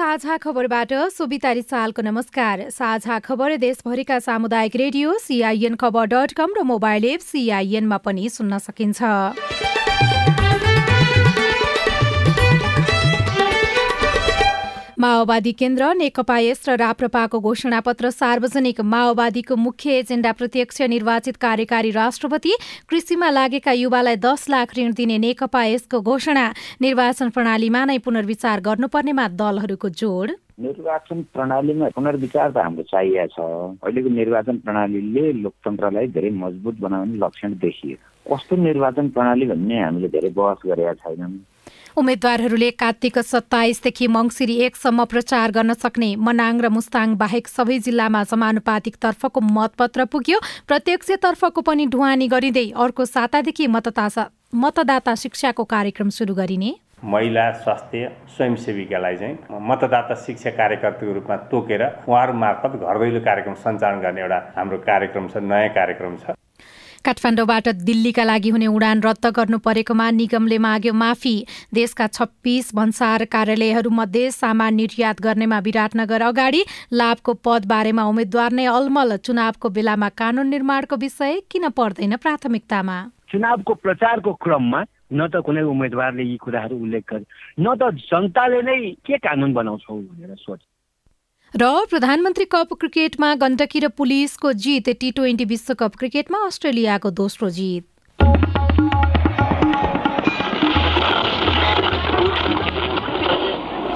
साझा खबरबाट सोभिता रिसालको नमस्कार। साझा खबर देशभरिका सामुदायिक रेडियो सिआइएन खबर डट कम र मोबाइल एप सिआइएनमा पनि सुन्न सकिन्छ। माओवादी केन्द्र नेकपा एस र राप्रपाको घोषणापत्र सार्वजनिक माओवादीको मुख्य एजेण्डा प्रत्यक्ष निर्वाचित कार्यकारी राष्ट्रपति कृषिमा लागेका युवालाई दस लाख ऋण दिने नेकपा एसको घोषणा। निर्वाचन प्रणालीमा नै पुनर्विचार गर्नुपर्नेमा दलहरूको जोड। निर्वाचन प्रणालीमा पुनर्विचार त हाम्रो चाहिएको छ। अहिलेको निर्वाचन प्रणालीले लोकतन्त्रलाई धेरै मजबुत बनाउने लक्षण देखियो। कस्तो निर्वाचन प्रणाली भन्ने हामीले धेरै बहस गरेका छैनौँ। उम्मेद्वारहरूले कार्तिक सत्ताइसदेखि मङ्सिरी एकसम्म प्रचार गर्न सक्ने मनाङ र मुस्ताङ बाहेक सबै जिल्लामा समानुपातिक तर्फको मतपत्र पुग्यो। प्रत्यक्षतर्फको पनि ढुवानी गरिँदै अर्को सातादेखि मतदाता मतदाता शिक्षाको कार्यक्रम सुरु गरिने। महिला स्वास्थ्य स्वयंसेविकालाई चाहिँ मतदाता शिक्षा कार्यकर्ताको रूपमा तोकेर उहाँहरू मार्फत घर कार्यक्रम सञ्चालन गर्ने एउटा हाम्रो कार्यक्रम छ नयाँ कार्यक्रम छ। काठमाडौँबाट दिल्लीका लागि हुने उडान रद्द गर्नु परेकोमा निगमले माग्यो माफी। देशका छप्पिस भन्सार कार्यालयहरूमध्ये सामान निर्यात गर्नेमा विराटनगर अगाडि लाभको पद बारेमा उम्मेद्वार नै अलमल। चुनावको बेलामा कानून निर्माणको विषय किन पर्दैन प्राथमिकतामा? चुनावको प्रचारको क्रममा न त कुनै उम्मेद्वारले यी कुराहरू उल्लेख गरे न त जनताले नै के कानुन बनाउँछौ भनेर सोच र प्रधानमन्त्री कप क्रिकेटमा गण्डकी र पुलिसको जित टी ट्वेन्टी विश्वकप क्रिकेटमा अस्ट्रेलियाको दोस्रो जित।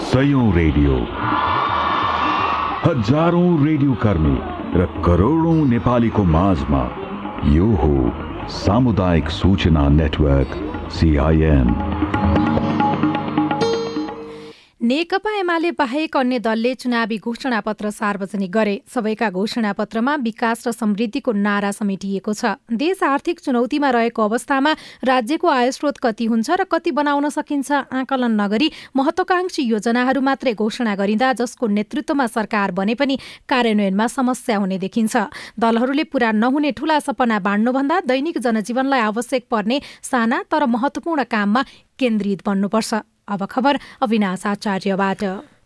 सयौं रेडियो। हजारौं रेडियो कर्मी र करोडौं नेपालीको माझमा यो हो सामुदायिक सूचना नेटवर्क सिआइएन नेकपा एमाले बाहेक अन्य दलले चुनावी घोषणापत्र सार्वजनिक गरे। सबैका घोषणापत्रमा विकास र समृद्धिको नारा समेटिएको छ। देश आर्थिक चुनौतीमा रहेको अवस्थामा राज्यको आयस्रोत कति हुन्छ र कति बनाउन सकिन्छ आकलन नगरी महत्वाकांक्षी योजनाहरू मात्रै घोषणा गरिँदा जसको नेतृत्वमा सरकार बने पनि कार्यान्वयनमा समस्या हुने देखिन्छ। दलहरूले पूरा नहुने ठूला सपना बाँड्नुभन्दा दैनिक जनजीवनलाई आवश्यक पर्ने साना तर महत्वपूर्ण काममा केन्द्रित बन्नुपर्छ। अब खबर अविनाश आचार्यबाट।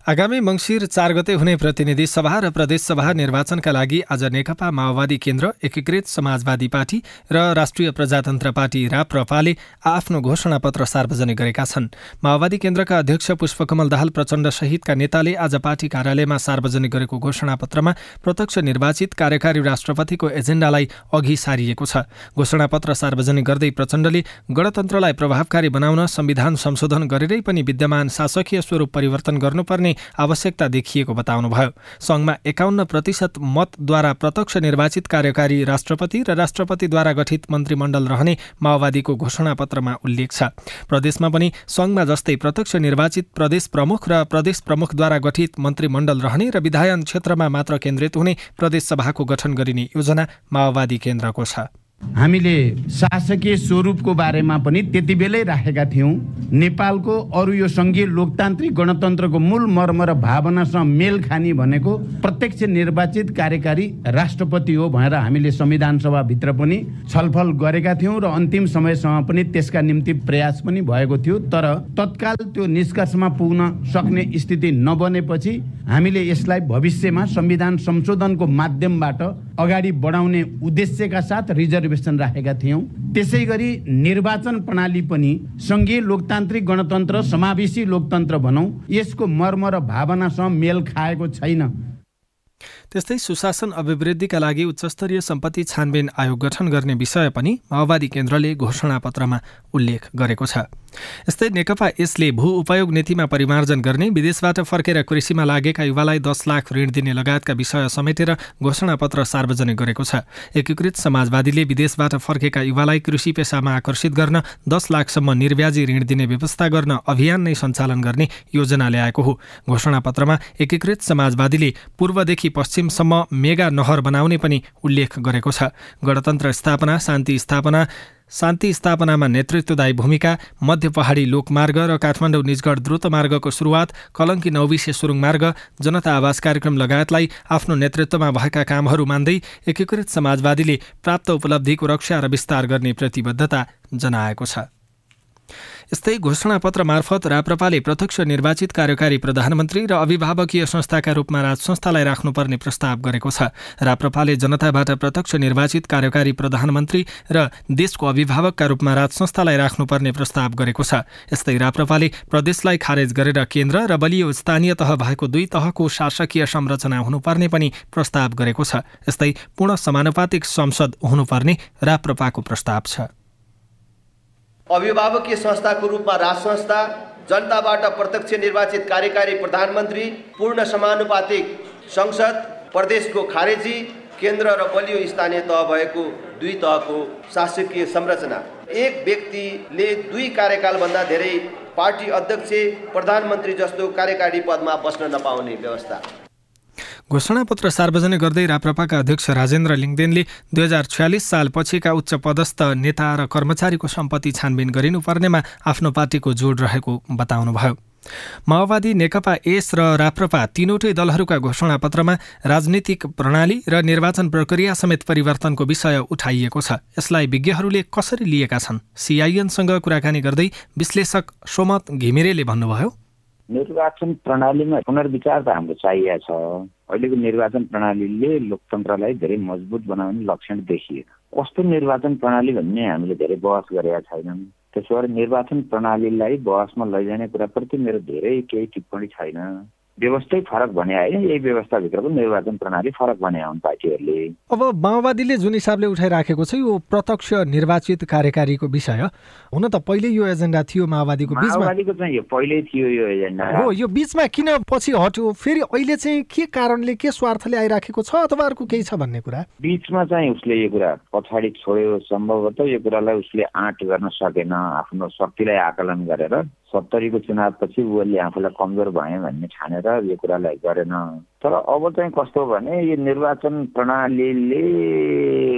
आगामी मङ्सिर चार गते हुने प्रतिनिधि सभा र प्रदेशसभा निर्वाचनका लागि आज नेकपा माओवादी केन्द्र एकीकृत समाजवादी पार्टी र राष्ट्रिय प्रजातन्त्र पार्टी राप्रपाले आफ्नो घोषणापत्र सार्वजनिक गरेका छन्। माओवादी केन्द्रका अध्यक्ष पुष्पकमल दाहाल प्रचण्ड सहितका नेताले आज पार्टी कार्यालयमा सार्वजनिक गरेको घोषणापत्रमा प्रत्यक्ष निर्वाचित कार्यकारी राष्ट्रपतिको एजेन्डालाई अघि सारिएको छ। घोषणापत्र सार्वजनिक गर्दै प्रचण्डले गणतन्त्रलाई प्रभावकारी बनाउन संविधान संशोधन गरेरै पनि विद्यमान शासकीय स्वरूप परिवर्तन गर्नुपर्ने आवश्यकता देखिएको बताउनुभयो। सङ्घमा एकाउन्न प्रतिशत मतद्वारा प्रत्यक्ष निर्वाचित कार्यकारी राष्ट्रपति र राष्ट्रपतिद्वारा गठित मन्त्रीमण्डल रहने माओवादीको घोषणापत्रमा उल्लेख छ। प्रदेशमा पनि सङ्घमा जस्तै प्रत्यक्ष निर्वाचित प्रदेश प्रमुख र प्रदेश प्रमुखद्वारा गठित मन्त्रीमण्डल रहने र विधायन क्षेत्रमा मात्र केन्द्रित हुने प्रदेश सभाको गठन गरिने योजना माओवादी केन्द्रको छ। हामीले शासकीय स्वरूपको बारेमा पनि त्यति बेलै राखेका थियौँ। नेपालको अरू यो सङ्घीय लोकतान्त्रिक गणतन्त्रको मूल मर्म र भावनासँग मेल खाने भनेको प्रत्यक्ष निर्वाचित कार्यकारी राष्ट्रपति हो भनेर हामीले संविधान सभाभित्र पनि छलफल गरेका थियौँ र अन्तिम समयसम्म पनि त्यसका निम्ति प्रयास पनि भएको थियो। तर तत्काल त्यो निष्कर्षमा पुग्न सक्ने स्थिति नबनेपछि हामीले यसलाई भविष्यमा संविधान संशोधनको माध्यमबाट अगाडि बढाउने उद्देश्यका साथ रिजर्भ अधिवेशन राखेका थियौँ। त्यसै गरी निर्वाचन प्रणाली पनि सङ्घीय लोकतान्त्रिक गणतन्त्र समावेशी लोकतन्त्र भनौँ यसको मर्म र भावनासँग मेल खाएको छैन। त्यस्तै सुशासन अभिवृद्धिका लागि उच्चस्तरीय सम्पत्ति छानबिन आयोग गठन गर्ने विषय पनि माओवादी केन्द्रले घोषणापत्रमा उल्लेख गरेको छ। यस्तै नेकपा यसले भू उपयोग नीतिमा परिमार्जन गर्ने विदेशबाट फर्केर कृषिमा लागेका युवालाई दस लाख ऋण दिने लगायतका विषय समेटेर घोषणापत्र सार्वजनिक गरेको छ। एकीकृत समाजवादीले विदेशबाट फर्केका युवालाई कृषि पेसामा आकर्षित गर्न दस लाखसम्म निर्व्याजी ऋण दिने व्यवस्था गर्न अभियान नै सञ्चालन गर्ने योजना ल्याएको हो। घोषणापत्रमा एकीकृत समाजवादीले पूर्वदेखि पश्चिमसम्म मेगा नहर बनाउने पनि उल्लेख गरेको छ। गणतन्त्र स्थापना शान्ति स्थापना शान्ति स्थापनामा नेतृत्वदायी भूमिका मध्य पहाडी लोकमार्ग र काठमाडौँ निजगढ द्रुत मार्गको सुरुवात कलङ्की नौविसे सुरुङ मार्ग जनता आवास कार्यक्रम लगायतलाई आफ्नो नेतृत्वमा भएका कामहरू मान्दै एकीकृत समाजवादीले प्राप्त उपलब्धिको रक्षा र विस्तार गर्ने प्रतिबद्धता जनाएको छ। यस्तै घोषणापत्र मार्फत राप्रपाले प्रत्यक्ष निर्वाचित कार्यकारी प्रधानमन्त्री र अभिभावकीय संस्थाका रूपमा राज संस्थालाई राख्नुपर्ने प्रस्ताव गरेको छ। राप्रपाले जनताबाट प्रत्यक्ष निर्वाचित कार्यकारी प्रधानमन्त्री र देशको अभिभावकका रूपमा राज संस्थालाई राख्नुपर्ने प्रस्ताव गरेको छ। यस्तै राप्रपाले प्रदेशलाई खारेज गरेर केन्द्र र बलियो स्थानीय तह भएको दुई तहको शासकीय संरचना हुनुपर्ने पनि प्रस्ताव गरेको छ। यस्तै पूर्ण समानुपातिक संसद हुनुपर्ने राप्रपाको प्रस्ताव छ। अभिभावकीय संस्थाको रूपमा राज संस्था जनताबाट प्रत्यक्ष निर्वाचित कार्यकारी प्रधानमन्त्री पूर्ण समानुपातिक संसद प्रदेशको खारेजी केन्द्र र बलियो स्थानीय तह भएको दुई तहको शासकीय संरचना। एक व्यक्तिले दुई कार्यकालभन्दा धेरै पार्टी अध्यक्ष प्रधानमन्त्री जस्तो कार्यकारी पदमा बस्न नपाउने व्यवस्था। घोषणापत्र सार्वजनिक गर्दै राप्रपाका अध्यक्ष राजेन्द्र लिङ्गदेनले दुई हजार छयालिस साल पछिका उच्च पदस्थ नेता र कर्मचारीको सम्पत्ति छानबिन गरिनुपर्नेमा आफ्नो पार्टीको जोड रहेको बताउनुभयो। माओवादी नेकपा एस र राप्रपा तीनवटै दलहरूका घोषणापत्रमा राजनीतिक प्रणाली र निर्वाचन प्रक्रिया समेत परिवर्तनको विषय उठाइएको छ। यसलाई विज्ञहरूले कसरी लिएका छन्? सिआइएनसँग कुराकानी गर्दै विश्लेषक सोमत घिमिरेले भन्नुभयो। निर्वाचन प्रणालीमा पुनर्विचार त हाम्रो चाहिएको छ। अहिलेको निर्वाचन प्रणालीले लोकतन्त्रलाई धेरै मजबुत बनाउने लक्षण देखिएन। कस्तो निर्वाचन प्रणाली भन्ने हामीले धेरै बहस गरेका छैनौँ। त्यसो भएर निर्वाचन प्रणालीलाई बहसमा लैजाने कुराप्रति मेरो धेरै केही टिप्पणी छैन। व्यवस्थै फरक भने होइन यही व्यवस्थाभित्रको निर्वाचन प्रणाली फरक भने हुन् पार्टीहरूले। अब माओवादीले जुन हिसाबले उठाइराखेको छ यो प्रत्यक्ष निर्वाचित कार्यकारीको विषय हुन त पहिले यो एजेन्डा थियो माओवादीको माओवादीको चाहिँ यो पहिल्यै थियो यो एजेन्डा। हो यो बिचमा किन पछि हट्यो? फेरि अहिले चाहिँ के कारणले के स्वार्थले आइराखेको छ अथवा अर्को केही छ भन्ने कुरा? बिचमा चाहिँ उसले यो कुरा पछाडि छोड्यो सम्भवतः यो कुरालाई उसले आँट गर्न सकेन आफ्नो शक्तिलाई आकलन गरेर। सत्तरीको चुनावपछि उसले आफूलाई कमजोर भएँ भन्ने छानेर यो कुरालाई गरेन। तर अब चाहिँ कस्तो भने यो निर्वाचन प्रणालीले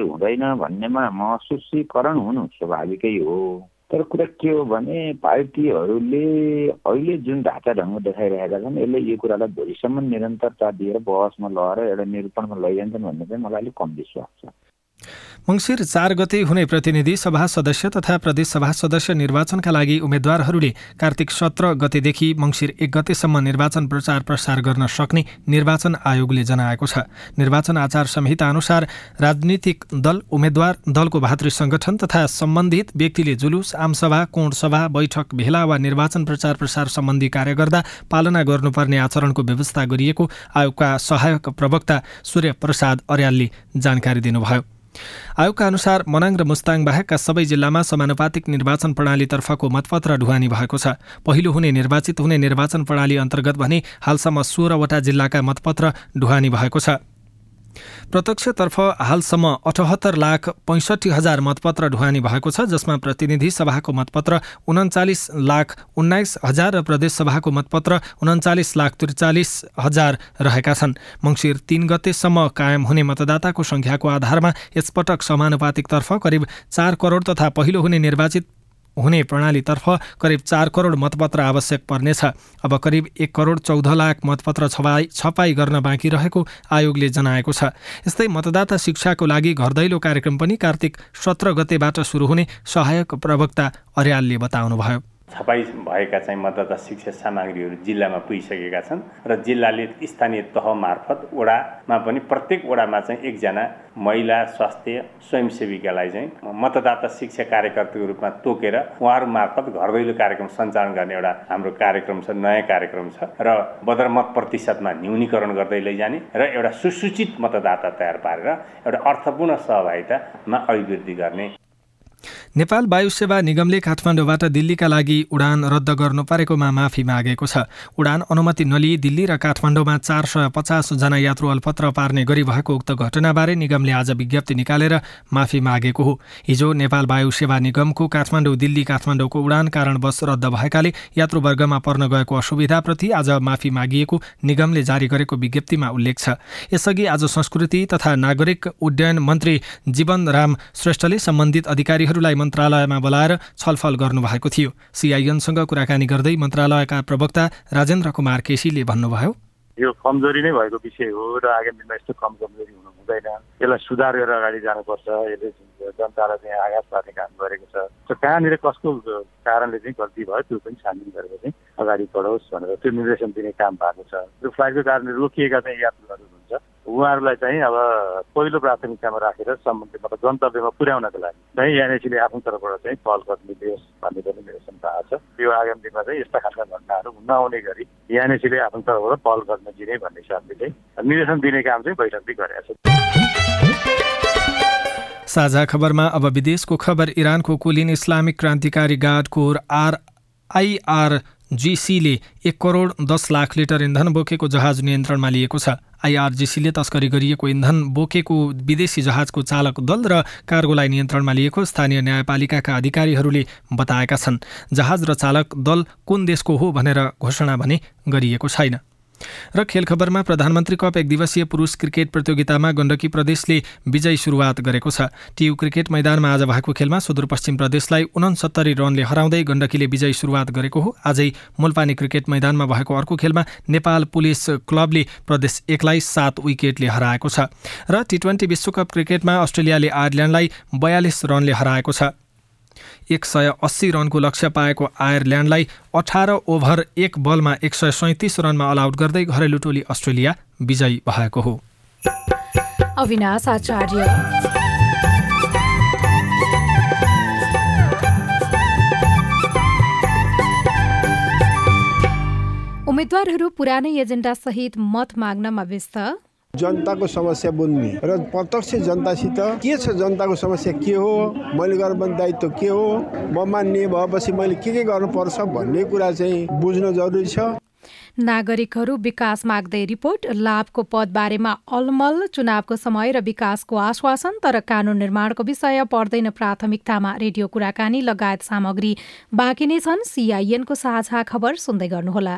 हुँदैन भन्नेमा महसुसीकरण हुनु स्वाभाविकै हो। तर कुरा के हो भने पार्टीहरूले अहिले जुन ढाँचा ढङ्ग देखाइरहेका छन् यसले यो कुरालाई भोलिसम्म निरन्तरता दिएर बहसमा लगाएर एउटा निरूपणमा लैजान्छन् भन्ने चाहिँ मलाई अलिक कम विश्वास छ। मङ्सिर चार गते हुने प्रतिनिधि सभा सदस्य तथा प्रदेशसभा सदस्य निर्वाचनका लागि उम्मेद्वारहरूले कार्तिक सत्र गतेदेखि मङ्सिर एक गतेसम्म निर्वाचन प्रचार प्रसार गर्न सक्ने निर्वाचन आयोगले जनाएको छ। निर्वाचन आचार संहिता अनुसार राजनीतिक दल उम्मेद्वार दलको भातृ संगठन तथा सम्बन्धित व्यक्तिले जुलुस आमसभा कोणसभा बैठक भेला वा निर्वाचन प्रचार प्रसार सम्बन्धी कार्य गर्दा पालना गर्नुपर्ने आचरणको व्यवस्था गरिएको आयोगका सहायक प्रवक्ता सूर्य प्रसाद अर्यालले जानकारी दिनुभयो। आयोगका अनुसार मनाङ र मुस्ताङ बाहेकका सबै जिल्लामा समानुपातिक निर्वाचन प्रणालीतर्फको मतपत्र ढुवानी भएको छ। पहिलो हुने निर्वाचित हुने निर्वाचन प्रणाली अन्तर्गत भने हालसम्म सोह्रवटा जिल्लाका मतपत्र ढुवानी भएको छ। प्रत्यक्षतर्फ हालसम्म अठहत्तर लाख पैँसठी हजार मतपत्र ढुवानी भएको छ जसमा प्रतिनिधि सभाको मतपत्र उन्चालिस लाख उन्नाइस हजार र प्रदेशसभाको मतपत्र उन्चालिस लाख त्रिचालिस हजार रहेका छन्। मङ्सिर तीन गतेसम्म कायम हुने मतदाताको सङ्ख्याको आधारमा यसपटक समानुपातिकतर्फ करिब चार करोड तथा पहिलो हुने निर्वाचित हुने प्रणालीतर्फ करिब चार करोड मतपत्र आवश्यक पर्नेछ। अब करिब एक करोड चौध लाख मतपत्र छपाई छपाई गर्न बाँकी रहेको आयोगले जनाएको छ। यस्तै मतदाता शिक्षाको लागि घर दैलो कार्यक्रम पनि कार्तिक सत्र गतेबाट सुरु हुने सहायक प्रवक्ता अर्यालले बताउनुभयो। छपाई भएका चाहिँ मतदाता शिक्षा सामग्रीहरू जिल्लामा पुगिसकेका छन् र जिल्लाले स्थानीय तह मार्फत वडामा पनि प्रत्येक वडामा चाहिँ एकजना महिला स्वास्थ्य स्वयंसेविकालाई चाहिँ मतदाता शिक्षा कार्यकर्ताको रूपमा तोकेर उहाँहरू मार्फत घर दैलो कार्यक्रम सञ्चालन गर्ने एउटा हाम्रो कार्यक्रम छ नयाँ कार्यक्रम छ र बदरमत प्रतिशतमा न्यूनीकरण गर्दै लैजाने र एउटा सुसूचित मतदाता तयार पारेर एउटा अर्थपूर्ण सहभागितामा अभिवृद्धि गर्ने नेपाल वायु सेवा निगमले काठमाडौँबाट दिल्लीका लागि उडान रद्द गर्नु परेकोमा माफी मागेको छ। उडान अनुमति नलिई दिल्ली र काठमाडौँमा चार सय पचासजना यात्रु अल्पत्र पार्ने गरी भएको उक्त घटनाबारे निगमले आज विज्ञप्ति निकालेर माफी मागेको हो। हिजो नेपाल वायु सेवा निगमको काठमाडौँ दिल्ली काठमाडौँको उडान कारणवश रद्द भएकाले यात्रुवर्गमा पर्न गएको असुविधाप्रति आज माफी मागिएको निगमले जारी गरेको विज्ञप्तिमा उल्लेख छ। यसअघि आज संस्कृति तथा नागरिक उड्डयन मन्त्री जीवन राम श्रेष्ठले सम्बन्धित अधिकारीहरूलाई मन्त्रालयमा बोलाएर छलफल गर्नुभएको थियो। सिआइएनसँग कुराकानी गर्दै मन्त्रालयका प्रवक्ता राजेन्द्र कुमार केसीले भन्नुभयो यो कमजोरी नै भएको विषय हो र आगामी दिनमा यस्तो कम कमजोरी हुनु हुँदैन। यसलाई सुधार गरेर अगाडि जानुपर्छ। यसले जनतालाई चाहिँ आघात पार्ने काम गरेको छ। र कहाँनिर कसको कारणले चाहिँ गल्ती भयो त्यो पनि छानबिन गरेर चाहिँ अगाडि बढोस् भनेर त्यो निर्देशन दिने काम भएको छ। त्यो फ्लाइटको कारणले रोकिएका चाहिँ यात्रुहरू हुनुहुन्छ उहाँहरूलाई चाहिँ अब पहिलो प्राथमिकतामा राखेर सम्बन्धित मतलब गन्तव्यमा पुर्याउनको लागि चाहिँ एनएसीले आफ्नो तर्फबाट चाहिँ पहल गरिदियोस् भन्ने पनि मेरो शङ्का छ। यो आगामी दिनमा चाहिँ यस्ता खालका घटनाहरू नआउने गरी एनएसीले आफ्नो तर्फबाट पहल गर्न दिने भन्ने हिसाबले चाहिँ निर्देशन दिने काम चाहिँ बैठकले गरेको छ साझा खबरमा अब विदेशको खबर इरानको कुलिन इस्लामिक क्रान्तिकारी गार्ड कोर आर आइआरजिसीले एक करोड दस लाख लिटर इन्धन बोकेको जहाज नियन्त्रणमा लिएको छ। आइआरजिसीले तस्करी गरिएको इन्धन बोकेको विदेशी जहाजको चालक दल र कार्गोलाई नियन्त्रणमा लिएको स्थानीय न्यायपालिकाका अधिकारीहरूले बताएका छन् जहाज र चालक दल कुन देशको हो भनेर घोषणा भने गरिएको छैन। र खेल खबरमा प्रधानमन्त्री कप एक दिवसीय पुरुष क्रिकेट प्रतियोगितामा गण्डकी प्रदेशले विजयी सुरुवात गरेको छ। टियु क्रिकेट मैदानमा आज भएको खेलमा सुदूरपश्चिम प्रदेशलाई उनसत्तरी रनले हराउँदै गण्डकीले विजयी सुरुवात गरेको हो। आजै मुलपानी क्रिकेट मैदानमा भएको अर्को खेलमा नेपाल पुलिस क्लबले प्रदेश एकलाई सात विकेटले हराएको छ। र टी ट्वेन्टी विश्वकप क्रिकेटमा अस्ट्रेलियाले आयरल्यान्डलाई बयालिस रनले हराएको छ। एक सय अस्सी रनको लक्ष्य पाएको आयरल्यान्डलाई अठार ओभर एक बलमा एक सय सैतिस रनमा अलआउट गर्दै घरेलु टोली अस्ट्रेलिया विजयी भएको हो। अविनाश आचार्य। उम्मेद्वारहरू पुरानै एजेन्डा सहित मत माग्नमा व्यस्त। जनताको समस्या बुझ्ने र प्रत्यक्ष जनतासित के छ जनताको समस्या? के हो? मैले गर्नुपर्ने दायित्व के हो? म मान्ने भएपछि मैले के के गर्नुपर्छ भन्ने कुरा चाहिँ बुझ्न जरुरी छ। नागरिकहरू विकास माग्दै रिपोर्ट लाभको पद बारेमा अलमल चुनावको समय र विकासको आश्वासन तर कानून निर्माणको विषय पर्दैन प्राथमिकतामा। रेडियो कुराकानी लगायत सामग्री। बाँकी नै छन् सिआइएनको साझा खबर सुन्दै गर्नुहोला।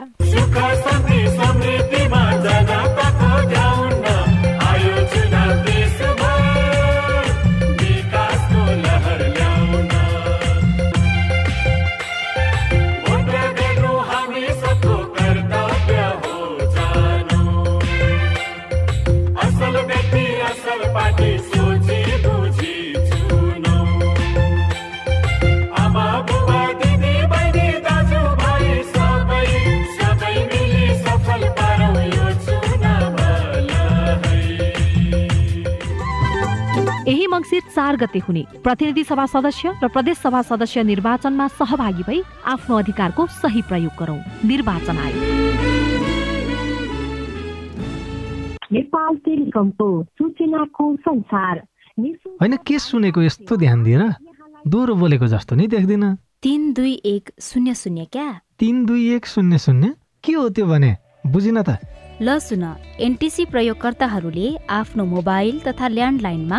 गते हुने। प्रतिनिधि सभा सदस्य र प्रदेश सभा सदस्य निर्वाचनमा सहभागी भई आफ्नो अधिकारको सही प्रयोग गरौं। निर्वाचन आयोग। नेपाल टेलिकमको सूचनाको संसार। होइन के सुनेको यस्तो ध्यान दिएर दोहोरो बोलेको जस्तो नि देख्दिन। तिन दुई एक शून्य शून्य क्या? तिन दुई एक शून्य शून्य? के हो त्यो भने? बुझिन त। ल सुन एनटिसी प्रयोगकर्ताहरूले आफ्नो मोबाइल तथा ल्यान्डलाइनमा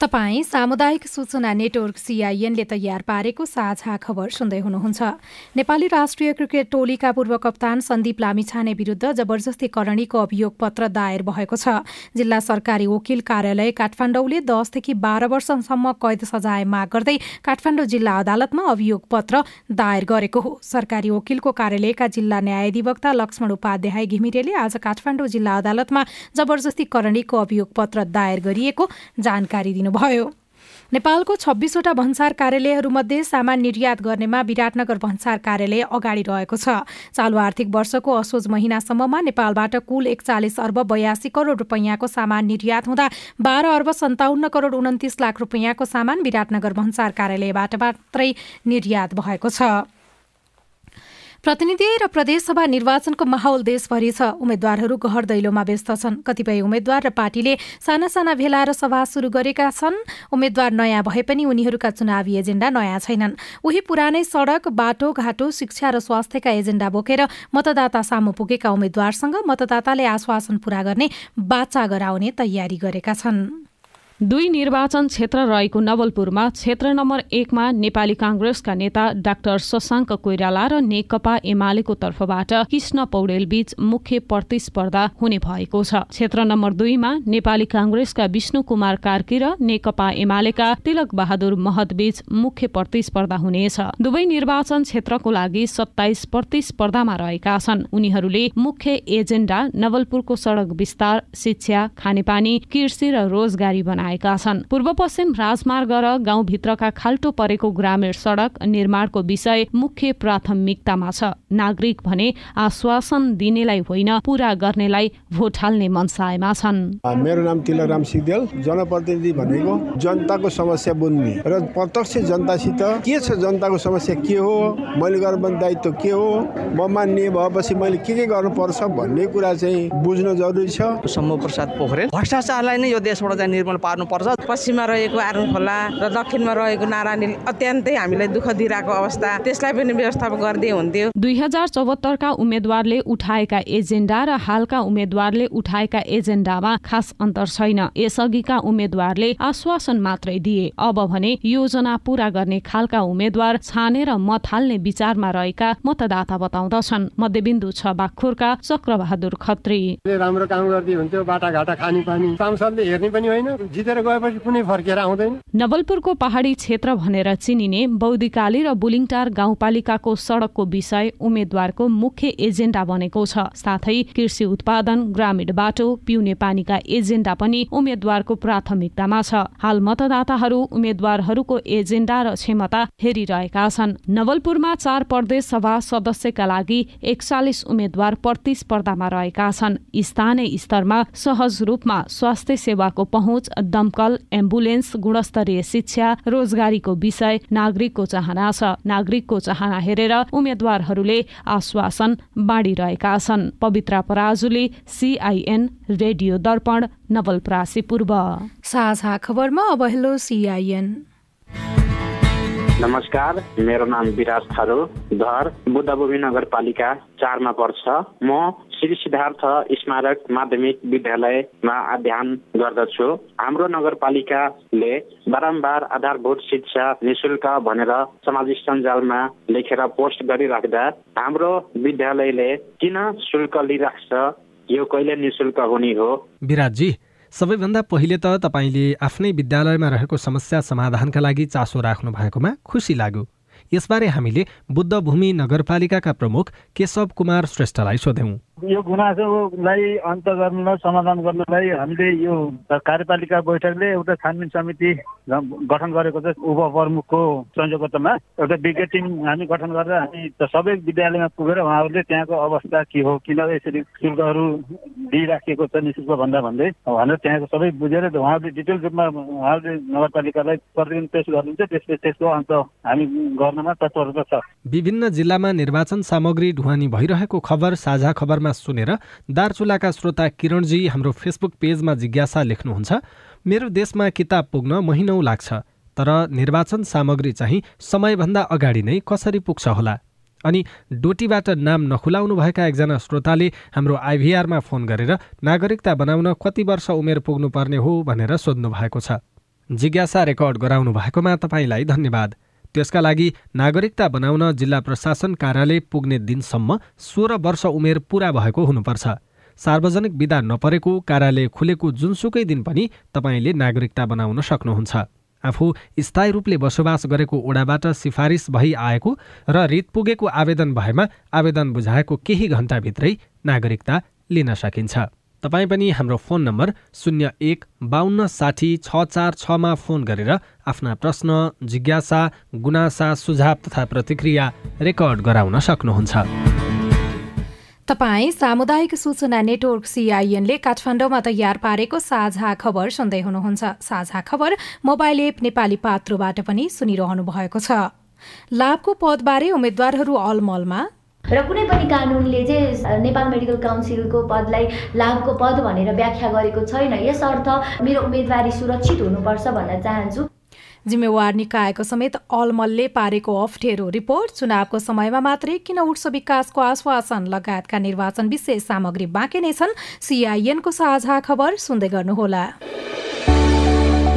तपाईँ सामुदायिक सूचना नेटवर्क सिआइएनले तयार पारेको साझा खबर सुन्दै हुनुहुन्छ। नेपाली राष्ट्रिय क्रिकेट टोलीका पूर्व कप्तान सन्दीप लामिछाने विरूद्ध जबरजस्ती करणीको अभियोग पत्र दायर भएको छ। जिल्ला सरकारी वकिल कार्यालय काठमाडौँले दसदेखि बाह्र वर्षसम्म कैद सजाय माग गर्दै काठमाडौँ जिल्ला अदालतमा अभियोग पत्र दायर गरेको हो। सरकारी वकिलको कार्यालयका जिल्ला न्यायाधिवक्ता लक्ष्मण उपाध्याय घिमिरेले आज काठमाडौँ जिल्ला अदालतमा जबरजस्ती करणीको अभियोग पत्र दायर गरिएको जानकारी दिनु भयो नेपालको छब्बिसवटा भन्सार कार्यालयहरूमध्ये सामान निर्यात गर्नेमा विराटनगर भन्सार कार्यालय अगाडि रहेको छ। चालु आर्थिक वर्षको असोज महिनासम्ममा नेपालबाट कुल एकचालिस अर्ब बयासी करोड रुपियाँको सामान निर्यात हुँदा बाह्र अर्ब सन्ताउन्न करोड उन्तिस लाख रुपियाँको सामान विराटनगर भन्सार कार्यालयबाट मात्रै निर्यात भएको छ। प्रतिनिधि र प्रदेशसभा निर्वाचनको माहौल देशभरि छ। उम्मेद्वारहरू गहर दैलोमा व्यस्त छन्। कतिपय उम्मेद्वार र पार्टीले साना साना भेला र सभा शुरू गरेका छन्। उम्मेद्वार नयाँ भए पनि उनीहरूका चुनावी एजेण्डा नयाँ छैनन्। उही पुरानै सड़क बाटो घाटो शिक्षा र स्वास्थ्यका एजेण्डा बोकेर मतदाता सामु पुगेका उम्मेद्वारसँग मतदाताले आश्वासन पूरा गर्ने बाचा गराउने तयारी गरेका छन्। दुई निर्वाचन क्षेत्र रहेको नवलपुरमा क्षेत्र नम्बर एकमा नेपाली काङ्ग्रेसका नेता डाक्टर शशाङ्क कोइराला र नेकपा एमालेको तर्फबाट कृष्ण पौडेल बीच मुख्य प्रतिस्पर्धा हुने भएको छ। क्षेत्र नम्बर दुईमा नेपाली काङ्ग्रेसका विष्णु कुमार कार्की र नेकपा एमालेका तिलक बहादुर महत बीच मुख्य प्रतिस्पर्धा हुनेछ दुवै निर्वाचन क्षेत्रको लागि सत्ताइस प्रतिस्पर्धामा रहेका छन्। उनीहरूले मुख्य एजेण्डा नवलपुरको सड़क विस्तार शिक्षा खानेपानी कृषि र रोजगारी बनाए। आएका छन्। पूर्व पश्चिम राजमार्ग र गाउँभित्रका खाल्टो परेको ग्रामीण सड़क निर्माणको विषय मुख्य प्राथमिकतामा छ। नागरिक भने आश्वासन दिनेलाई होइन पूरा गर्नेलाई भोट हाल्ने मनसायमा छन्। मेरो नाम तिलराम सिगदेल। जनप्रतिनिधि भनेको जनताको समस्या बुझ्ने र प्रत्यक्ष जनतासित के छ जनताको समस्या के हो मैले गर्नुपर्ने दायित्व के हो म मान्ने भएपछि मैले के के गर्नुपर्छ भन्ने कुरा चाहिँ बुझ्न जरुरी छ। सम्भव प्रसाद पोखरेल। भ्रष्टाचारलाई नै यो देशबाट चाहिँ निर्मूल पार्नुपर्छ पश्चिममा रहेको आरुङ खोला र दक्षिणमा रहेको नारायणी अत्यन्तै हामीलाई दुःख दिइरहेको अवस्था। त्यसलाई पनि व्यवस्थापन गरिदिए हुन्थ्यो। दुई हजार चौहत्तरका उम्मेद्वारले उठाएका एजेन्डा र हालका उम्मेद्वारले उठाएका एजेन्डामा खास अन्तर छैन। यसअघिका उम्मेद्वारले आश्वासन मात्रै दिए। अब भने योजना पूरा गर्ने खालका उम्मेद्वार छानेर मत हाल्ने विचारमा रहेका मतदाता बताउँदछन्। मध्यबिन्दु छ बाखुरका चक्रबहादुर खत्री। राम्रो काम गर्दै हुन्थ्यो बाटाघाटा खाने पानी सांसदले हेर्ने पनि होइन जितेर गएपछि कुनै फर्केर आउँदैन। नवलपुरको पहाडी क्षेत्र भनेर चिनिने बौद्धिकाली र बुलिङटार गाउँपालिकाको सड़कको विषय उम्मेद्वारको मुख्य एजेन्डा बनेको छ। साथै कृषि उत्पादन ग्रामीण बाटो पिउने पानीका एजेन्डा पनि उम्मेद्वारको प्राथमिकतामा छ। हाल मतदाताहरू उम्मेद्वारहरूको एजेन्डा र क्षमता हेरिरहेका छन्। नवलपुरमा चार प्रदेश सभा सदस्यका लागि एकचालिस उम्मेद्वार प्रतिस्पर्धामा रहेका छन्। स्थानीय स्तरमा सहज रूपमा स्वास्थ्य सेवाको पहुँच दमकल एम्बुलेन्स गुणस्तरीय शिक्षा रोजगारीको विषय नागरिकको चाहना छ। नागरिकको चाहना हेरेर उम्मेद्वारहरूले आश्वासन बाँडिरहेका छन्। पवित्रा पराजुली सिआइएन रेडियो दर्पण नवलपरासी पूर्व। साझा खबरमा अब हेलो सिआइएन नमस्कार मेरो नाम विराज थारू घर बुद्धभूमि नगरपालिका चारमा पर्छ। म श्री सिद्धार्थ स्मारक माध्यमिक विद्यालयमा अध्ययन गर्दछु। हाम्रो नगरपालिकाले बारम्बार आधारभूत शिक्षा निशुल्क भनेर सामाजिक सञ्जालमा लेखेर पोस्ट गरिराख्दा हाम्रो विद्यालयले किन शुल्क लिइराख्छ यो कहिले निशुल्क हुने हो? विराटजी सबैभन्दा पहिले त तपाईँले आफ्नै विद्यालयमा रहेको समस्या समाधानका लागि चासो राख्नु भएकोमा खुसी लाग्यो। यसबारे हामीले बुद्धभूमि नगरपालिकाका प्रमुख केशव कुमार श्रेष्ठलाई सोध्यौँ यो गुनासोलाई अन्त गर्न समाधान गर्नलाई हामीले यो कार्यपालिका बैठकले एउटा छानबिन समिति गठन गरेको छ उपप्रमुखको संयोजकतामा एउटा विज्ञ टिम हामी गठन गरेर हामी सबै विद्यालयमा पुगेर उहाँहरूले त्यहाँको अवस्था के हो किन यसरी शुल्कहरू दिइराखिएको छ निशुल्क भन्दा भन्दै। भनेर त्यहाँको सबै बुझेर उहाँहरूले डिटेल रूपमा उहाँहरूले नगरपालिकालाई प्रतिदिन पेस गर्नुहुन्छ त्यसपछि त्यसको अन्त हामी गर्नमा तत्परता छ। विभिन्न जिल्लामा निर्वाचन सामग्री ढुवानी भइरहेको खबर साझा खबरमा सुनेर दार्चुलाका श्रोता किरणजी हाम्रो फेसबुक पेजमा जिज्ञासा लेख्नुहुन्छ मेरो देशमा किताब पुग्न महिनौ लाग्छ तर निर्वाचन सामग्री चाहिँ समयभन्दा अगाडि नै कसरी पुग्छ होला? अनि डोटीबाट नाम नखुलाउनुभएका एकजना श्रोताले हाम्रो आइभीआरमा फोन गरेर नागरिकता बनाउन कति वर्ष उमेर पुग्नुपर्ने हो भनेर सोध्नु भएको छ। जिज्ञासा रेकर्ड गराउनु भएकोमा तपाईँलाई धन्यवाद। त्यसका लागि नागरिकता बनाउन जिल्ला प्रशासन कार्यालय पुग्ने दिनसम्म सोह्र वर्ष उमेर पुरा भएको हुनुपर्छ। सार्वजनिक विदा नपरेको कार्यालय खुलेको जुनसुकै दिन पनि तपाईँले नागरिकता बनाउन सक्नुहुन्छ। आफू स्थायी रूपले बसोबास गरेको ओडाबाट सिफारिस भई आएको र रित पुगेको आवेदन भएमा आवेदन बुझाएको केही घण्टाभित्रै नागरिकता लिन सकिन्छ। तपाईँ पनि हाम्रो फोन नम्बर शून्य एक बाहन्न साठी छ चार छमा फोन गरेर आफ्ना प्रश्न जिज्ञासा गुनासा सुझाव तथा प्रतिक्रिया रेकर्ड गराउन सक्नुहुन्छ। तपाईँ सामुदायिक सूचना नेटवर्क सिआइएनले काठमाडौँमा तयार पारेको साझा खबर सुन्दै हुनुहुन्छ। साझा खबर मोबाइल एप नेपाली पात्रोबाट पनि सुनिरहनु भएको छ। लाभको पदबारे उम्मेद्वारहरू अलमलमा। र कुनै पनि कानुनले चाहिँ नेपाल मेडिकल काउन्सिलको पदलाई लाभको पद भनेर व्याख्या गरेको छैन। यसर्थ मेरो उम्मेदवारी सुरक्षित हुनुपर्छ भन्न चाहन्छु। जिम्मेवार निकायको समेत अलमलले पारेको अप्ठ्यारो रिपोर्ट चुनावको समयमा मात्रै किन उठ्छ विकासको आश्वासन लगायतका निर्वाचन विशेष सामग्री बाँकी नै छन् सिआइएनको साझा खबर सुन्दै गर्नुहोला।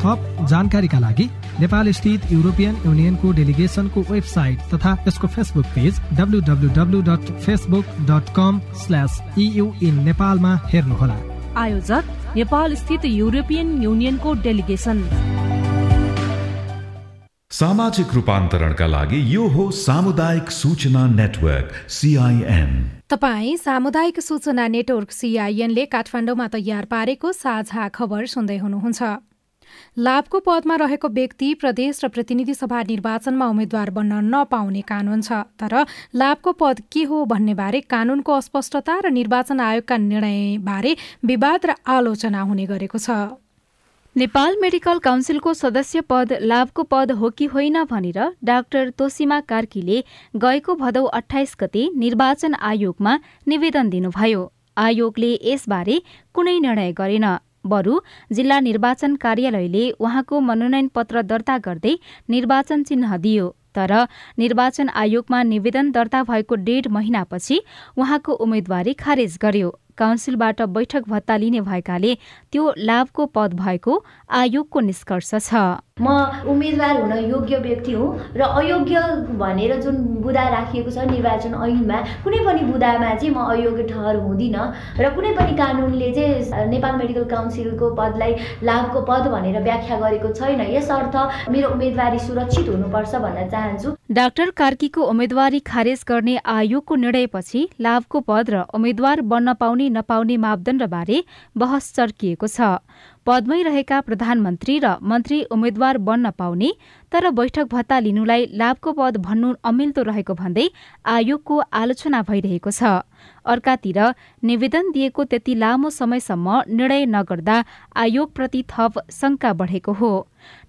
थप जानकारीका लागि नेपाल स्थित युरोपियन युनियनको डेलिगेसनको वेबसाइट तथा यसको facebook page W dot facebook dot com slash in नेपालमा हेर्नुहोला। आयोजक नेपाल स्थित युरोपियन युनियनको डेलिगेसन। सामाजिक रूपान्तरणका लागि यो हो सामुदायिक सूचना नेटवर्क सिआइएन तपाईँ सामुदायिक सूचना नेटवर्क सिआइएनले काठमाडौँमा तयार पारेको साझा खबर सुन्दै हुनुहुन्छ। लाभको पदमा रहेको व्यक्ति प्रदेश र प्रतिनिधि सभा निर्वाचनमा उम्मेद्वार बन्न नपाउने कानून छ। तर लाभको पद के हो भन्ने बारे कानूनको अस्पष्टता र निर्वाचन आयोगका निर्णयबारे विवाद र आलोचना हुने गरेको छ। नेपाल मेडिकल काउन्सिलको सदस्य पद लाभको पद हो कि होइन भनेर डाक्टर तोसिमा कार्कीले गएको भदौ अठाइस गते निर्वाचन आयोगमा निवेदन दिनुभयो। आयोगले यसबारे कुनै निर्णय गरेन। बरु जिल्ला निर्वाचन कार्यालयले उहाँको मनोनयन पत्र दर्ता गर्दै निर्वाचन चिन्ह दियो। तर निर्वाचन आयोगमा निवेदन दर्ता भएको डेढ महिनापछि उहाँको उम्मेद्वारी खारेज गर्यो। काउन्सिलबाट बैठक भत्ता लिने भएकाले त्यो लाभको पद भएको आयोगको निष्कर्ष छ। म उम्मेदवार हुन योग्य व्यक्ति हुँ र अयोग्य भनेर जुन बुदा राखिएको छ निर्वाचन ऐनमा कुनै पनि बुदामा चाहिँ म अयोग्य ठहर हुँदिनँ र कुनै पनि कानुनले चाहिँ नेपाल मेडिकल काउन्सिलको पदलाई लाभको पद भनेर व्याख्या गरेको छैन। यसर्थ मेरो उम्मेदवारी सुरक्षित हुनुपर्छ भन्न चाहन्छु। डाक्टर कार्कीको उम्मेदवारी खारेज गर्ने आयोगको निर्णयपछि लाभको पद र उम्मेद्वार बन्न पाउने नपाउने मापदण्डबारे बहस चर्किएको छ। पदमै रहेका प्रधानमन्त्री र मन्त्री उम्मेद्वार बन्न पाउने तर बैठक भत्ता लिनुलाई लाभको पद भन्नु अमिल्दो रहेको भन्दै आयोगको आलोचना भइरहेको छ। अर्कातिर निवेदन दिएको त्यति लामो समयसम्म निर्णय नगर्दा आयोगप्रति थप शंका बढेको हो।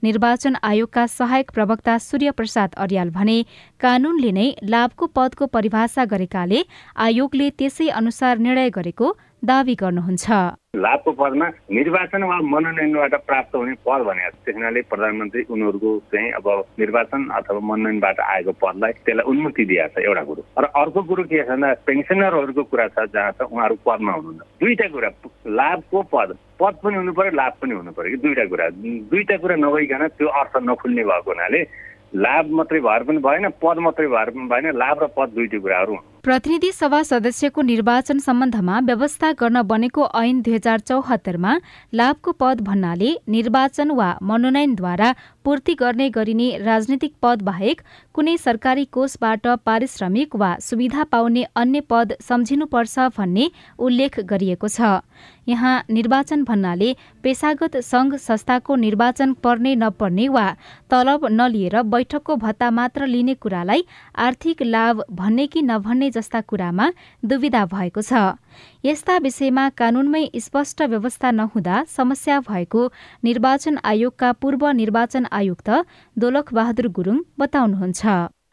निर्वाचन आयोगका सहायक प्रवक्ता सूर्य प्रसाद अर्याल भने कानूनले नै लाभको पदको परिभाषा गरेकाले आयोगले त्यसै अनुसार निर्णय गरेको दावी गर्नुहुन्छ। लाभको पदमा निर्वाचन वा मनोनयनबाट प्राप्त हुने पद भने त्यस हुनाले प्रधानमन्त्री उनीहरूको चाहिँ अब निर्वाचन अथवा मनोनयनबाट आएको पदलाई त्यसलाई उन्मुक्ति दिएको छ एउटा कुरो। र अर्को कुरो के छ भन्दा पेन्सनरहरूको कुरा छ जहाँ छ उहाँहरू पदमा हुनुहुन्छ। दुईटा कुरा लाभको पद। पद पनि हुनु पर्यो लाभ पनि हुनु पर्यो कि दुईटा कुरा। दुईटा कुरा नभइकन त्यो अर्थ नखुल्ने भएको हुनाले लाभ मात्रै भएर पनि भएन पद मात्रै भएर पनि भएन। लाभ र पद दुईटै कुराहरू प्रतिनिधि सभा सदस्यको निर्वाचन सम्बन्धमा व्यवस्था गर्न बनेको ऐन दुई हजार चौहत्तरमा लाभको पद भन्नाले निर्वाचन वा मनोनयनद्वारा पूर्ति गर्ने गरिने राजनीतिक पद बाहेक कुनै सरकारी कोषबाट पारिश्रमिक वा सुविधा पाउने अन्य पद सम्झिनुपर्छ भन्ने उल्लेख गरिएको छ। यहाँ निर्वाचन भन्नाले पेसागत संघ संस्थाको निर्वाचन पर्ने नपर्ने वा तलब नलिएर बैठकको भत्ता मात्र लिने कुरालाई आर्थिक लाभ भन्ने कि नभन्ने जस्ता कुरामा दुविधा भएको छ। यस्ता विषयमा कानूनमै स्पष्ट व्यवस्था नहुँदा समस्या भएको निर्वाचन आयोगका पूर्व निर्वाचन आयुक्त दोलख बहादुर गुरुङ बताउनुहुन्छ।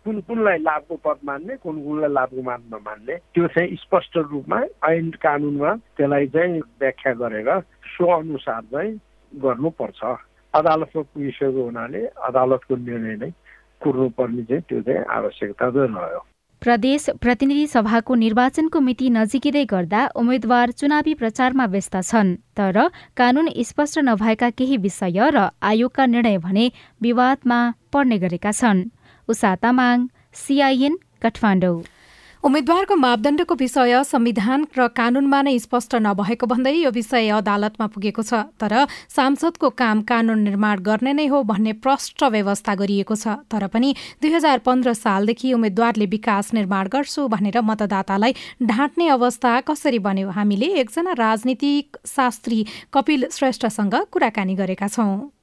कुन कुनलाई लाभको पद मान्ने कुन कुनलाई लाभको मान नमान्ने त्यो चाहिँ स्पष्ट रूपमा ऐन कानुनमा त्यसलाई चाहिँ व्याख्या गरेर सो अनुसार चाहिँ गर्नुपर्छ। अदालतमा पुगिसकेको हुनाले अदालतको निर्णय नै कुर्नुपर्ने चाहिँ त्यो चाहिँ आवश्यकता चाहिँ रह्यो। प्रदेश प्रतिनिधि सभाको निर्वाचनको मिति नजिकिँदै गर्दा उम्मेद्वार चुनावी प्रचारमा व्यस्त छन्। तर कानून स्पष्ट नभएका केही विषय र आयोगका निर्णय भने विवादमा पर्ने गरेका छन्। उषा तामाङ सिआइएन काठमाडौँ। उम्मेद्वारको मापदण्डको विषय संविधान र कानूनमा नै स्पष्ट नभएको भन्दै यो विषय अदालतमा पुगेको छ। तर सांसदको काम कानून निर्माण गर्ने नै हो भन्ने प्रष्ट व्यवस्था गरिएको छ। तर पनि दुई हजार पन्ध्र सालदेखि उम्मेद्वारले विकास निर्माण गर्छु भनेर मतदातालाई ढाँट्ने अवस्था कसरी बन्यो हामीले एकजना राजनीतिक शास्त्री कपिल श्रेष्ठसँग कुराकानी गरेका छौं।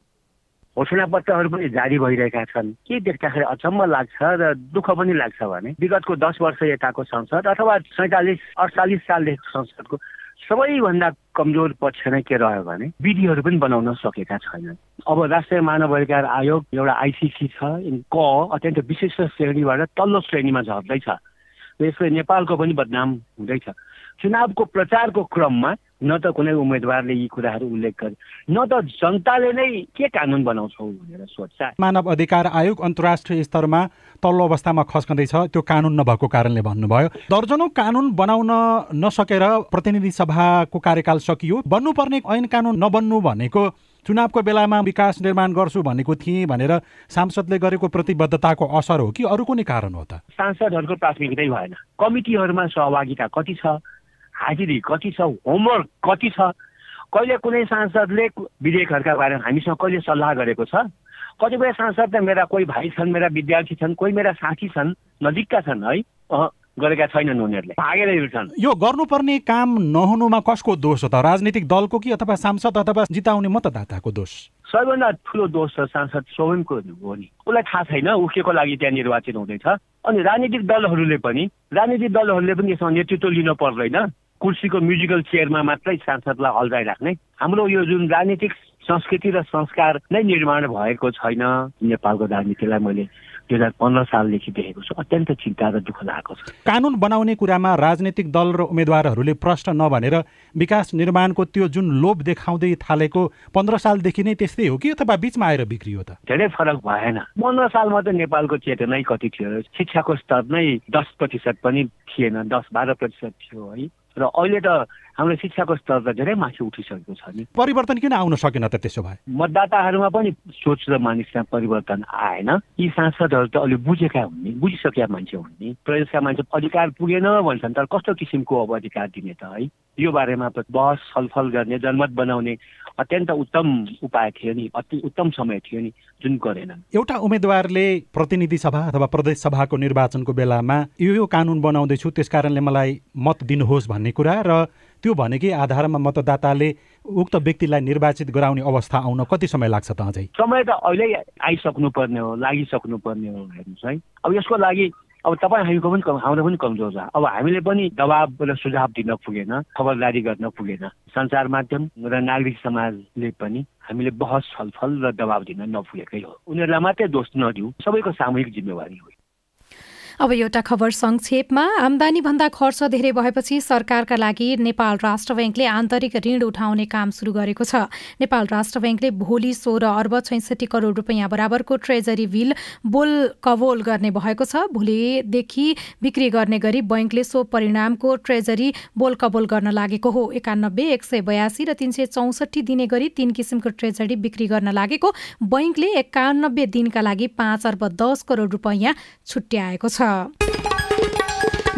घोषणापत्रहरू पनि जारी भइरहेका छन्। के देख्दाखेरि अचम्म लाग्छ र दुःख पनि लाग्छ भने? विगतको दस वर्ष यताको संसद अथवा सैँतालिस अडचालिस सालदेखि संसदको सबैभन्दा कमजोर पक्ष नै के रह्यो भने विधिहरू पनि बनाउन सकेका छैनन्। अब राष्ट्रिय मानव अधिकार आयोग एउटा आइसिसी छ क अत्यन्त विशिष्ट श्रेणीबाट तल्लो श्रेणीमा झर्दैछ। यसले नेपालको पनि बदनाम हुँदैछ। चुनावको प्रचारको क्रममा न त कुनै उम्मेद्वारले यी कुराहरू उल्लेख गरे। न त जनताले नै के कानुन बनाउँछौ भनेर सोध्छ मानव अधिकार आयोग अन्तर्राष्ट्रिय स्तरमा तल्लो अवस्थामा खस्कँदैछ। त्यो कानुन नभएको कारणले भन्नुभयो। दर्जनौ कानुन बनाउन नसकेर प्रतिनिधि सभाको कार्यकाल सकियो। बन्नुपर्ने ऐन कानुन नबन्नु भनेको चुनावको बेलामा विकास निर्माण गर्छु भनेको थिएँ भनेर सांसदले गरेको प्रतिबद्धताको असर हो कि अरू कुनै कारण हो त? सांसदहरूको प्राथमिकतै भएन। कमिटीहरूमा सहभागिता कति छ? हाजिरी कति छ होमवर्क कति छ कहिले कुनै सांसदले विधेयकहरूका बारेमा हामीसँग कहिले सल्लाह गरेको छ? कतिपय सांसद त मेरा कोही भाइ छन् मेरा विद्यार्थी छन् कोही मेरा साथी छन् नजिकका छन् है? गरेका छैनन् उनीहरूले। भागेर हिँड्छन्। यो गर्नुपर्ने काम नहुनुमा कसको दोष हो त? राजनीतिक दलको कि अथवा सांसद अथवा जिताउने मतदाताको दोष? सबैभन्दा ठुलो दोष छ सांसद स्वयंको हो नि। उसलाई थाहा छैन ऊ के को लागि त्यहाँ निर्वाचित हुँदैछ। अनि राजनीतिक दलहरूले पनि राजनीतिक दलहरूले पनि यसमा नेतृत्व लिन पर्दैन। कुर्सीको म्युजिकल चेयरमा मात्रै सांसदलाई अल्झाइराख्ने। हाम्रो यो जुन राजनीतिक संस्कृति र संस्कार नै निर्माण भएको छैन नेपालको राजनीतिलाई मैले दुई हजार पन्ध्र सालदेखि देखेको छु। अत्यन्त चिन्ता र दुःख लागेको छ। कानुन बनाउने कुरामा राजनीतिक दल र उम्मेद्वारहरूले प्रश्न नभनेर विकास निर्माणको त्यो जुन लोभ देखाउँदै थालेको पन्ध्र सालदेखि नै त्यस्तै हो कि अथवा बिचमा आएर बिग्रियो त? धेरै फरक भएन। पन्ध्र सालमा त नेपालको चेतनै कति थियो? शिक्षाको स्तर नै दस प्रतिशत पनि थिएन दस बाह्र प्रतिशत थियो है। र अहिले त हाम्रो शिक्षाको स्तर त धेरै माथि उठिसकेको छ नि। परिवर्तन किन आउन सकेन त त्यसो भए? मतदाताहरूमा पनि सोच र मानिसमा परिवर्तन आएन। यी सांसदहरू त अलिक बुझेका हुने बुझिसकेका मान्छे हुने प्रदेशका मान्छे अधिकार पुगेन भन्छन् तर कस्तो किसिमको अब अधिकार दिने त है? यो बारेमा बहस छलफल गर्ने जनमत बनाउने अत्यन्त उत्तम उपाय थियो नि अति उत्तम समय थियो नि जुन गरेनन्। एउटा उम्मेद्वारले प्रतिनिधि सभा अथवा प्रदेश सभाको निर्वाचनको बेलामा यो यो कानुन बनाउँदैछु त्यस कारणले मलाई मत दिनुहोस् भन्ने कुरा र त्यो भनेकै आधारमा मतदाताले उक्त व्यक्तिलाई निर्वाचित गराउने अवस्था आउन कति समय लाग्छ त अझै? समय त अहिले आइसक्नु पर्ने हो लागिसक्नु पर्ने हो हेर्नुहोस् है। अब यसको लागि अब तपाईँ हामीको पनि हाम्रो पनि कमजोर छ। अब हामीले पनि दबाब र सुझाव दिन पुगेन खबरदारी गर्न पुगेन। सञ्चार माध्यम र नागरिक समाजले पनि हामीले बहस छलफल र दबाब दिन नपुगेकै हो। उनीहरूलाई मात्रै दोष नदिऊ सबैको सामूहिक जिम्मेवारी हो। अब एउटा खबर संक्षेपमा आमदानी भन्दा खर्च धेरै भएपछि सरकारका लागि नेपाल राष्ट्र ब्याङ्कले आन्तरिक ऋण उठाउने काम सुरु गरेको छ। नेपाल राष्ट्र ब्याङ्कले भोलि सोह्र अर्ब छैसठी करोड रुपियाँ बराबरको ट्रेजरी बिल बोल कवोल गर्ने भएको छ। भोलिदेखि बिक्री गर्ने गरी बैङ्कले सो परिणामको ट्रेजरी बोल कबोल गर्न लागेको हो। एकानब्बे एक सय बयासी र तिन सय चौसठी दिने गरी तीन किसिमको ट्रेजरी बिक्री गर्न लागेको बैङ्कले एकानब्बे दिनका लागि पाँच अर्ब दस करोड रुपियाँ छुट्याएको छ। Ciao.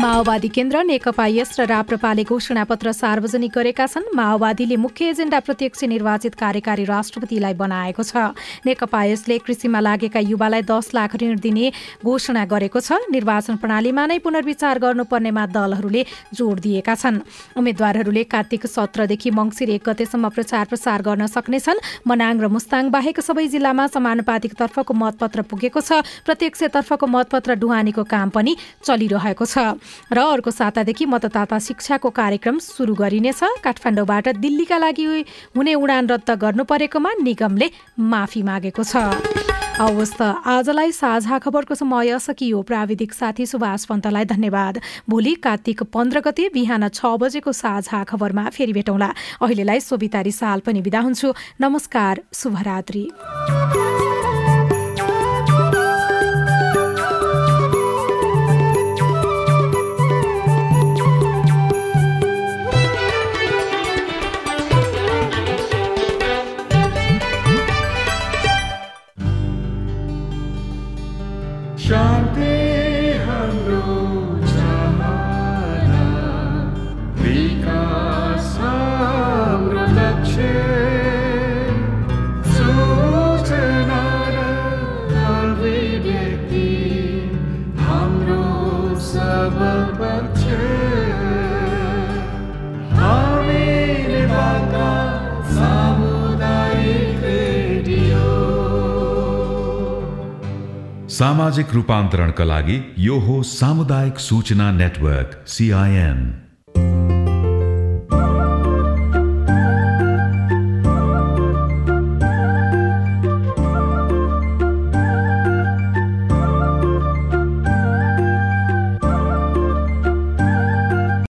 माओवादी केन्द्र नेकपा यस र राप्रपाले घोषणापत्र सार्वजनिक गरेका छन्। माओवादीले मुख्य एजेन्डा प्रत्यक्ष निर्वाचित कार्यकारी राष्ट्रपतिलाई बनाएको छ। नेकपा यसले कृषिमा लागेका युवालाई दस लाख ऋण दिने घोषणा गरेको छ। निर्वाचन प्रणालीमा नै पुनर्विचार गर्नुपर्नेमा दलहरूले जोड दिएका छन्। उम्मेद्वारहरूले कार्तिक सत्रदेखि मङ्सिर एक गतेसम्म प्रचार प्रसार गर्न सक्नेछन् मनाङ र मुस्ताङ बाहेक सबै जिल्लामा समानुपातिक तर्फको मतपत्र पुगेको छ। प्रत्यक्ष तर्फको मतपत्र डुहानीको काम पनि चलिरहेको छ। र अर्को सातादेखि मतदाता शिक्षाको कार्यक्रम सुरु गरिनेछ। काठमाडौँबाट दिल्लीका लागि हुने उडान रद्द गर्नु परेकोमा निगमले माफी मागेको छ। हवस् त आजलाई साझा खबरको समय सकियो। प्राविधिक साथी सुभाष पन्तलाई धन्यवाद। भोलि कार्तिक पन्ध्र गते बिहान छ बजेको साझा खबरमा फेरि भेटौँला। अहिलेलाई सोभितारी साल पनि बिदा हुन्छु। नमस्कार शुभरात्री। सामाजिक रूपान्तरणका लागि यो हो सामुदायिक सूचना नेटवर्क सिआइएन